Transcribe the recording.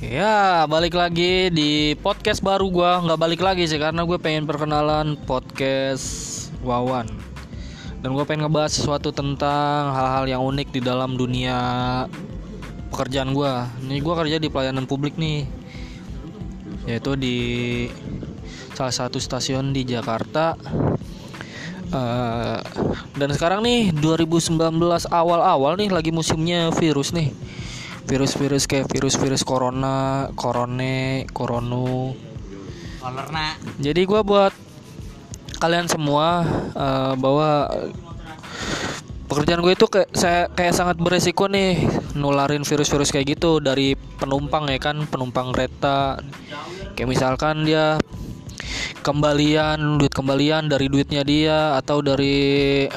Ya, balik lagi di podcast baru gua. Nggak balik lagi sih karena gue pengen perkenalan podcast Wawan. Dan gue pengen ngebahas sesuatu tentang hal-hal yang unik di dalam dunia pekerjaan gua. Ini gua kerja di pelayanan publik nih. Yaitu di salah satu stasiun di Jakarta. Eh, dan sekarang nih 2019 awal-awal nih lagi musimnya virus nih virus-virus kayak virus-virus corona, korone, korono. Kolerna Jadi gua buat kalian semua eh, bahwa pekerjaan gue itu kayak saya kayak sangat beresiko nih nularin virus-virus kayak gitu dari penumpang ya kan, penumpang kereta. Kayak misalkan dia kembalian duit kembalian dari duitnya dia atau dari